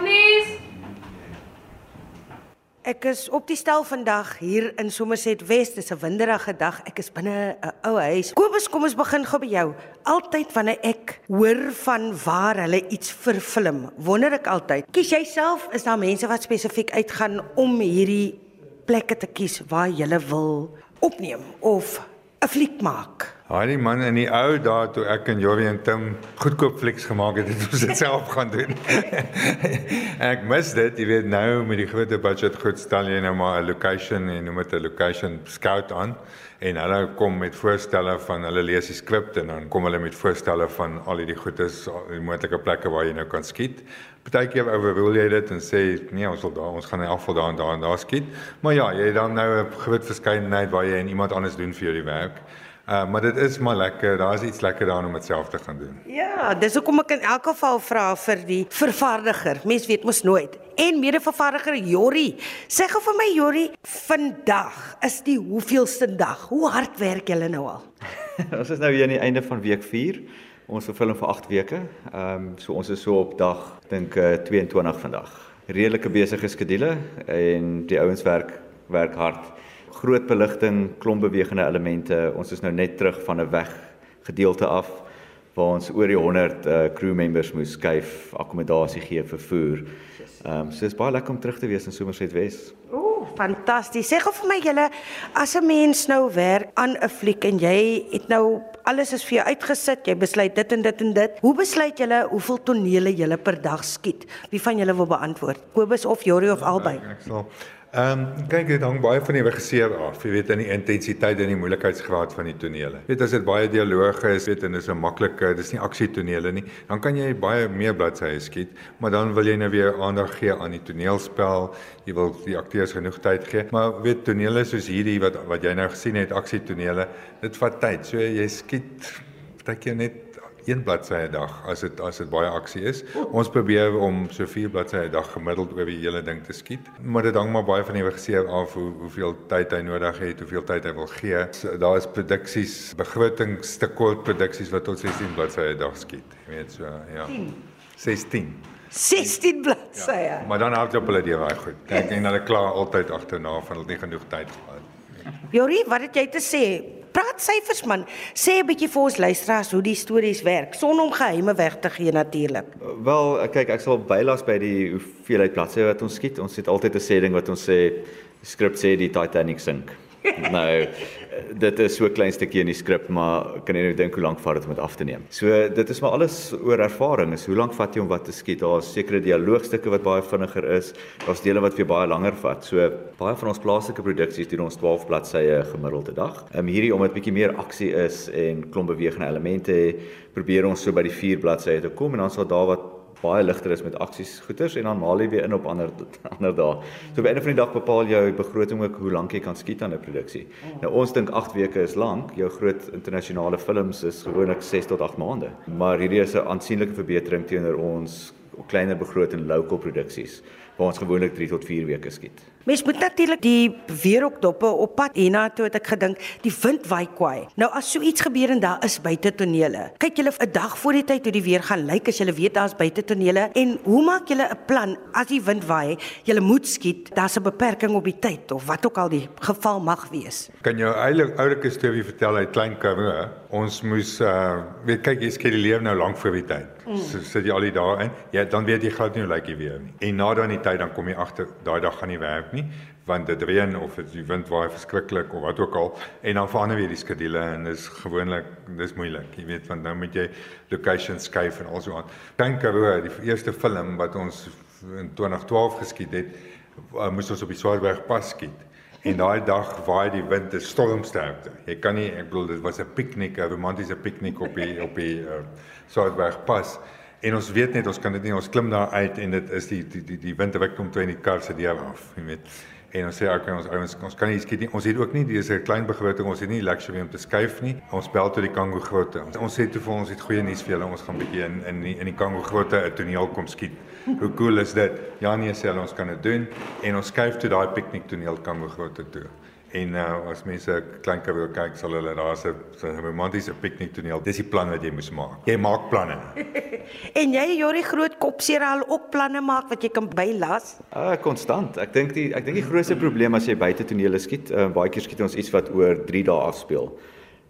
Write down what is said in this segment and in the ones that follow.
please. Ek is op die stel vandag hier in Somerset West. Dis 'n winderige dag. Ek is binne 'n ou huis. Kobus, kom ons begin gou by jou. Altyd wanneer ek hoor van waar hulle iets verfilm, wonder ek altyd. Kies jy self is daar mense wat spesifiek uitgaan om hierdie plekke te kies waar jy wil opneem of 'n fliek maak? Haai die man in die ou dae toe ek en Jorie en Tim goedkoop flieks gemaak het, het ons dit self gaan doen. ek mis dit, jy weet nou met die groot budget goed stel jy nou maar 'n location en noem dit 'n location scout aan en hulle kom met voorstelle van hulle lees die skrip en dan kom hulle met voorstelle van al hierdie goedes, die moontlike plekke waar jy nou kan skiet. Partykeer oorwil jy dit en sê nee, ons wil daar, ons gaan in elk geval daar en daar en daar skiet. Maar ja, jy het dan nou 'n groot verskeidenheid waar jy en iemand anders doen vir jou die werk. Uh maar dit is maar lekker. Daar is iets lekker daarin om dit self te gaan doen. Ja, dis hoekom ek in elk geval vra vir die vervaardiger. Mens weet mos nooit. En mede-vervaardiger Jori. Sê gou vir my Jori, vandag is die hoeveelste dag? Hoe hard werk julle nou al? ons is nou hier aan die einde van week 4. Ons vervulling vir 8 weke. Ehm um, so ons is so op dag dink uh, 22 vandag. Redelike besige skedule en die ouens werk werk hard groot beligting, klomp bewegende elemente. Ons is nou net terug van 'n weg gedeelte af waar ons oor die 100 uh, crew members moes skuif, akkommodasie gee, vervoer. Ehm um, so is baie lekker om terug te wees in Somerset Wes. Ooh, fantasties. Sê gou vir my julle, as 'n mens nou werk aan 'n fliek en jy het nou alles is vir jou uitgesit, jy besluit dit en dit en dit. Hoe besluit julle hoeveel tonele julle per dag skiet? Wie van julle wil beantwoord? Kobus of Jorie of albei? Ek sal Ehm um, kyk dit hang baie van die regisseur af. Jy weet in die intensiteit en die moeilikheidsgraad van die tonele. Jy weet as dit baie dialoog is, weet en dis 'n maklike, dis nie aksietonele nie, dan kan jy baie meer bladsye skiet, maar dan wil jy nou weer aandag gee aan die toneelspel. Jy wil die akteurs genoeg tyd gee. Maar weet tonele soos hierdie wat wat jy nou gesien het, aksietonele, dit vat tyd. So jy skiet partykeer net een bladsy 'n dag as dit as dit baie aksie is. Ons probeer om so vier bladsye 'n dag gemiddeld oor die hele ding te skiet. Maar dit hang maar baie van die regisseur af hoe hoeveel tyd hy nodig het, hoeveel tyd hy wil gee. So, daar is produksies, begrotings te kort produksies wat tot 16 bladsye 'n dag skiet. Jy weet so, ja. 16. 16 bladsye. Ja, maar dan hou jy op hulle die reg goed. Ek dink hulle klaar altyd agterna van hulle nie genoeg tyd gehad. Jorie, wat het jy te sê? Praat syfers man. Sê 'n bietjie vir ons luisteraars hoe die stories werk sonder om geheime weg te gee natuurlik. Wel, kyk, ek sal bylas by die hoeveelheid bladsye wat ons skiet. Ons het altyd 'n sê ding wat ons sê skrip sê die Titanic sink. nou dit is so klein stukkie in die skrip, maar kan jy nou dink hoe lank vat dit om dit af te neem? So dit is maar alles oor ervaring. Is hoe lank vat jy om wat te skiet? Daar's sekere dialoogstukke wat baie vinniger is. Daar's dele wat vir baie langer vat. So baie van ons plaaslike produksies doen ons 12 bladsye gemiddelde dag. Ehm um, hierdie omdat bietjie meer aksie is en klomp bewegende elemente, probeer ons so by die 4 bladsye te kom en dan sal daar wat baie ligter is met aksies goeters en dan maal jy weer in op ander ander dae. So by einde van die dag bepaal jou begroting ook hoe lank jy kan skiet aan 'n produksie. Nou ons dink 8 weke is lank. Jou groot internasionale films is gewoonlik 6 tot 8 maande. Maar hierdie is 'n aansienlike verbetering teenoor ons kleiner begroting local produksies waar ons gewoonlik 3 tot 4 weke skiet. Mens moet natuurlik die weerokdoppe op pad en na toe het ek gedink die wind waai kwaai. Nou as so iets gebeur en daar is buite tonele. Kyk julle 'n dag voor die tyd hoe die weer gaan lyk as julle weet daar's buite tonele en hoe maak julle 'n plan as die wind waai? Julle moet skiet. Daar's 'n beperking op die tyd of wat ook al die geval mag wees. Kan jou eie oulike storie vertel uit klein Karoo? Ons moes uh weet kyk jy skiet die lewe nou lank voor die tyd. Mm. So sit jy al die dae in. Ja, dan weet jy glad nie hoe lyk die weer nie. En na daai tyd dan kom jy agter daai dag gaan nie werk nie want dit reën of dit die wind waai verskriklik of wat ook al en dan verander weer die skedule en dis gewoonlik dis moeilik jy weet want nou moet jy location skuif en also aan dink Karoo die eerste film wat ons in 2012 geskiet het uh, moes ons op die Swartberg pas skiet en daai dag waai die wind te stormsterkte jy kan nie ek bedoel dit was 'n piknik 'n romantiese piknik op die op die uh, Swartberg pas En ons weet net ons kan dit nie ons klim daar uit en dit is die die die, die wind wat kom toe in die kar se deur af, jy weet. En ons sê okay, ons ouens ons kan nie skiet nie. Ons het ook nie dis 'n klein begroting, ons het nie luxury om te skuif nie. Ons bel tot die Kango grotte. Ons sê toe vir ons het goeie nuus vir julle. Ons gaan bietjie in in die, in die Kango grotte 'n toneel kom skiet. Hoe cool is dit? Ja nee, sê hulle ons kan dit doen en ons skuif toe daai piknik toneel Kango grotte toe. En uh, as mense 'n klein karoo kyk, sal hulle daar's 'n romantiese pikniktoneel. Dis die plan wat jy moet maak. Jy maak planne. en jy Jori groot kopseer al ook planne maak wat jy kan bylas? Ah, konstant. Ek dink die ek dink die grootste probleem as jy buite tonele skiet, uh, baie keer skiet ons iets wat oor 3 dae afspeel.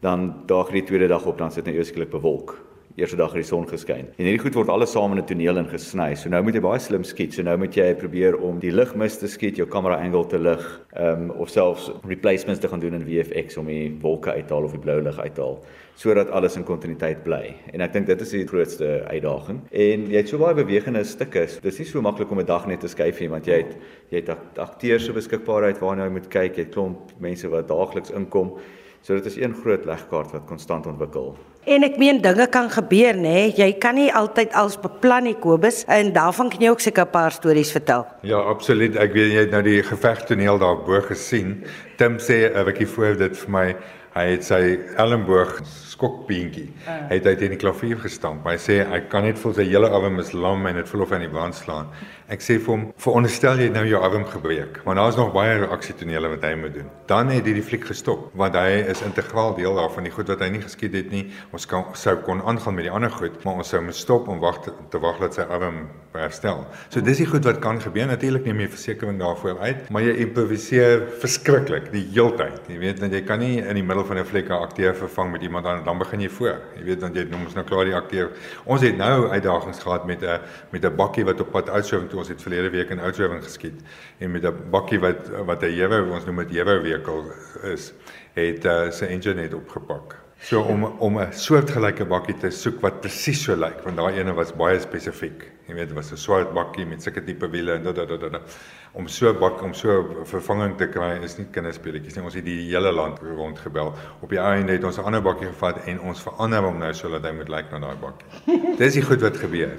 Dan daag die tweede dag op dan sit net nou ewesklik bewolk eerste dag het die son geskyn. En hierdie goed word alles saam in 'n toneel ingesny. So nou moet jy baie slim skiet. So nou moet jy probeer om die ligmis te skiet, jou kamera angle te lig, ehm um, of selfs replacements te gaan doen in VFX om die wolke uit te haal of die blou lig uit te haal sodat alles in kontinuïteit bly. En ek dink dit is die grootste uitdaging. En jy het so baie bewegende stukke. Dis nie so maklik om 'n dag net te skuif nie want jy het jy het akteurs se beskikbaarheid waarna jy moet kyk. Jy het klomp mense wat daagliks inkom. So dit is een groot legkaart wat konstant ontwikkel. En ek meen dinge kan gebeur, nê? Nee? Jy kan nie altyd alles beplan nie, Kobus, en daarvan kan jy ook seker 'n paar stories vertel. Ja, absoluut. Ek weet jy het nou die gevegtoneel daarbo gesien. Tim sê 'n bietjie voor dit vir my, hy het sy elmboog skokbeentjie. Uh. Hy het uit in die klavier gestamp. Hy sê hy kan net voel sy hele arm is lam en dit voel of hy aan die wand slaan. Ek sê vir hom, "Veronderstel jy nou jou arm gebreek, want daar's nog baie reaksietonele wat hy moet doen." Dan het hy die fliek gestop, want hy is integraal deel daarvan. Die goed wat hy nie geskied het nie, ons kan sou kon aangaan met die ander goed, maar ons sou moet stop om wag te, te wag dat sy arm herstel. So dis die goed wat kan gebeur. Natuurlik neem jy versekerings daarvoor uit, maar jy improviseer verskriklik die heeltyd. Jy weet dat jy kan nie in die middel van 'n fliek 'n akteur vervang met iemand anders dan begin jy voor. Jy weet want jy noem ons nou klaar die akteur. Ons het nou uitdagings gehad met 'n met 'n bakkie wat op pad uitsou toe ons het verlede week in Oudtshoorn geskiet en met 'n bakkie wat wat 'n jewe ons noem dit jewe vehicle is het uh, sy engine net opgepak. So om om 'n soortgelyke bakkie te soek wat presies so lyk want daai ene was baie spesifiek. Jy weet dit was 'n swart bakkie met sulke tipe wiele en dat dat dat om so bak om so vervanging te kry is nie kinderspeletjies nie. Ons het die hele land rond gebel. Op die einde het ons 'n ander bakkie gevat en ons verander hom nou sodat hy moet lyk na daai bakkie. Dis die goed wat gebeur.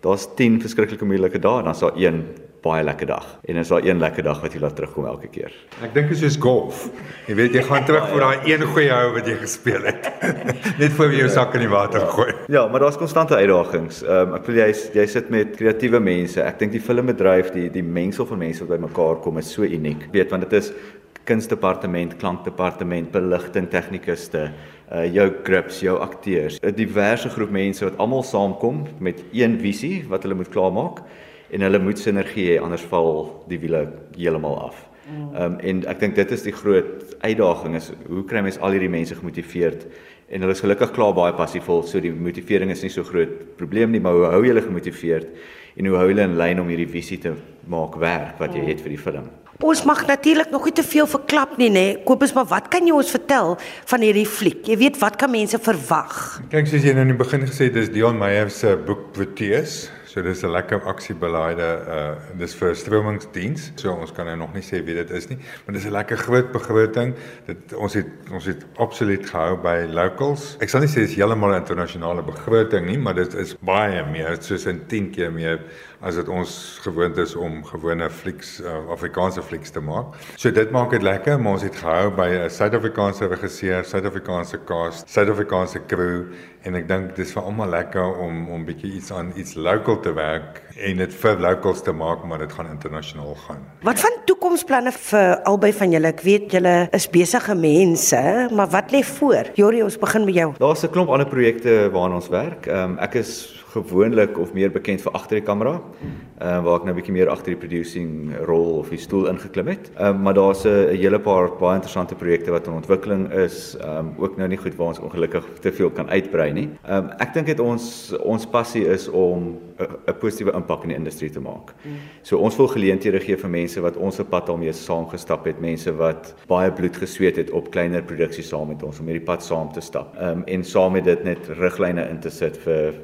Daar's 10 verskriklike moeilike dae en dan's daar een baie lekker dag. En is daar een lekker dag wat jy laat terugkom elke keer. Ek dink dit is soos golf. Jy weet jy gaan terug vir daai een goeie hou wat jy gespeel het. Net voor jy jou sak in die water gooi. Ja, maar daar's konstante uitdagings. Ehm um, ek wil jy jy sit met kreatiewe mense. Ek dink die filmbedryf, die die mengsel van mense wat bymekaar kom is so uniek. Weet want dit is kunsdepartement, klankdepartement, beligting tegnikuste, uh jou grips, jou akteurs, 'n diverse groep mense wat almal saamkom met een visie wat hulle moet klaarmaak en hulle moet sinergie hê anders val die wiele heeltemal af. Ehm um, en ek dink dit is die groot uitdaging is hoe kry mens al hierdie mense gemotiveerd en hulle is gelukkig klaar baie passievol so die motivering is nie so groot probleem nie maar hoe hou jy hulle gemotiveerd en hoe hou hulle in lyn om hierdie visie te maak werk wat jy het vir die film. Ons mag natuurlik nog nie te veel verklap nie nê. Kobus maar wat kan jy ons vertel van hierdie fliek? Jy weet wat kan mense verwag? Kyk soos jy nou in die begin gesê het dis Dion Meyer se boek Proteus So dis 'n lekker aksiebeleide uh dis vir stromingsdiens. So ons kan nou nog nie sê wie dit is nie, maar dis 'n lekker groot begroting. Dit ons het ons het absoluut gehou by locals. Ek sal nie sê dis heeltemal 'n internasionale begroting nie, maar dit is baie meer, soos in 10 keer meer as dit ons gewoond is om gewone flieks uh, Afrikaanse flieks te maak. So dit maak dit lekker, maar ons het gehou by 'n Suid-Afrikaanse regisseur, Suid-Afrikaanse cast, Suid-Afrikaanse crew en ek dink dis vir almal lekker om om bietjie iets aan iets local te werk en dit vir locals te maak, maar dit gaan internasionaal gaan. Wat van toekomsplanne vir albei van julle? Ek weet julle is besige mense, maar wat lê voor? Jori, ons begin met jou. Daar's 'n klomp ander projekte waaraan ons werk. Ehm um, ek is gewoonlik of meer bekend vir agter die kamera. Ehm uh, waar ek nou 'n bietjie meer agter die producing rol of die stoel ingeklim het. Ehm uh, maar daar's 'n hele paar baie interessante projekte wat in ontwikkeling is. Ehm um, ook nou nie goed waar ons ongelukkig te veel kan uitbrei nie. Ehm um, ek dink dit ons ons passie is om 'n positiewe impak in die industrie te maak. So ons wil geleenthede gee vir mense wat ons op pad daarmee saamgestap het, mense wat baie bloed gesweet het op kleiner produksies saam met ons om hierdie pad saam te stap. Ehm um, en saam met dit net riglyne in te sit vir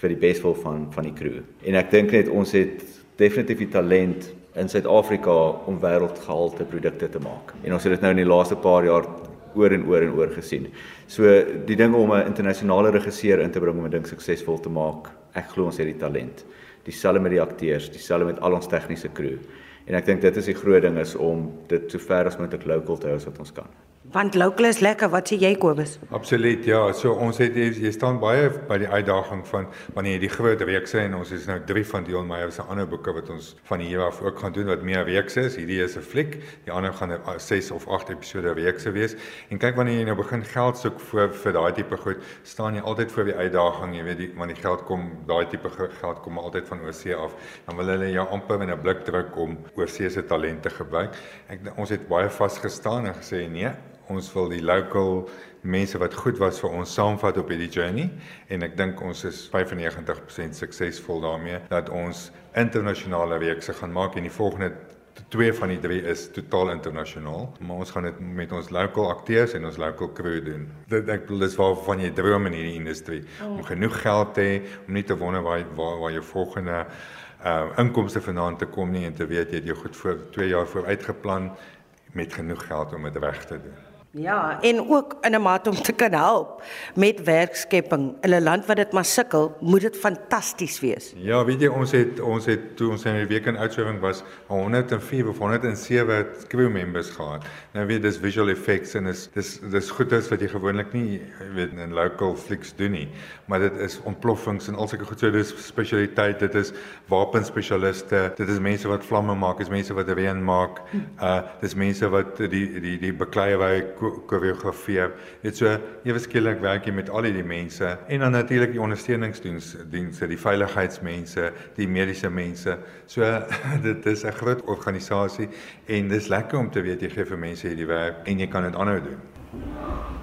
vir die beswil van van die crew. En ek dink net ons het definitief die talent in Suid-Afrika om wêreldgehalte produkte te maak. En ons het dit nou in die laaste paar jaar oor en oor en oor gesien. So die ding om 'n internasionale regisseur in te bring om 'n ding suksesvol te maak, ek glo ons het die talent. Dieselfde met die akteurs, dieselfde met al ons tegniese crew. En ek dink dit is die groot ding is om dit so ver as moontlik local te hou as wat ons kan. Want local is lekker, wat sê jy Kobus? Absoluut, ja. So ons het jy, staan baie by die uitdaging van wanneer jy die groot reekse en ons is nou 3 van Dion Meyer se ander boeke wat ons van die hier af ook gaan doen wat meer reekse is. Hierdie is 'n fliek. Die ander gaan 6 of 8 episode reekse wees. En kyk wanneer jy nou begin geld soek vir vir daai tipe goed, staan jy altyd voor die uitdaging, jy weet die wanneer die geld kom, daai tipe geld kom altyd van oorsee af. Dan wil hulle jou amper in 'n blik druk om oorsee se talente gebruik. Ek ons het baie vasgestaan en gesê nee, ons wil die local mense wat goed was vir ons saamvat op hierdie journey. En ek dink ons is 95% suksesvol daarmee dat ons internasionale reekse gaan maak. En die volgende twee van die drie is totaal internasionaal. Maar ons gaan dit met ons local akteurs en ons local crew doen. Dit ek bedoel dis waarvan jy droom in hierdie industrie. Oh. om genoeg geld te hê om nie te wonder waar waar, waar jou volgende uh inkomste vanaand te kom nie en te weet jy het jou goed vir 2 jaar vooruit geplan met genoeg geld om dit reg te doen Ja, en ook in 'n mate om te kan help met werkskepping. In 'n land wat dit maar sukkel, moet dit fantasties wees. Ja, weet jy, ons het ons het toe ons in die week in uitswywing was, 104 of 107 crew members gehad. Nou weet dis visual effects en is dis dis goedes wat jy gewoonlik nie weet in local flicks doen nie, maar dit is ontploffings en al sulke goed. So dis spesialiteit, dit is wapenspesialiste, dit is mense wat vlamme maak, dis mense wat reën maak. Uh dis mense wat die die die bekleie koreografie. Dit so ewe skielik werk jy met al die mense en dan natuurlik die ondersteuningsdienste, dienste, die veiligheidsmense, die mediese mense. So dit is 'n groot organisasie en dis lekker om te weet jy gee vir mense hierdie werk en jy kan dit aanhou doen.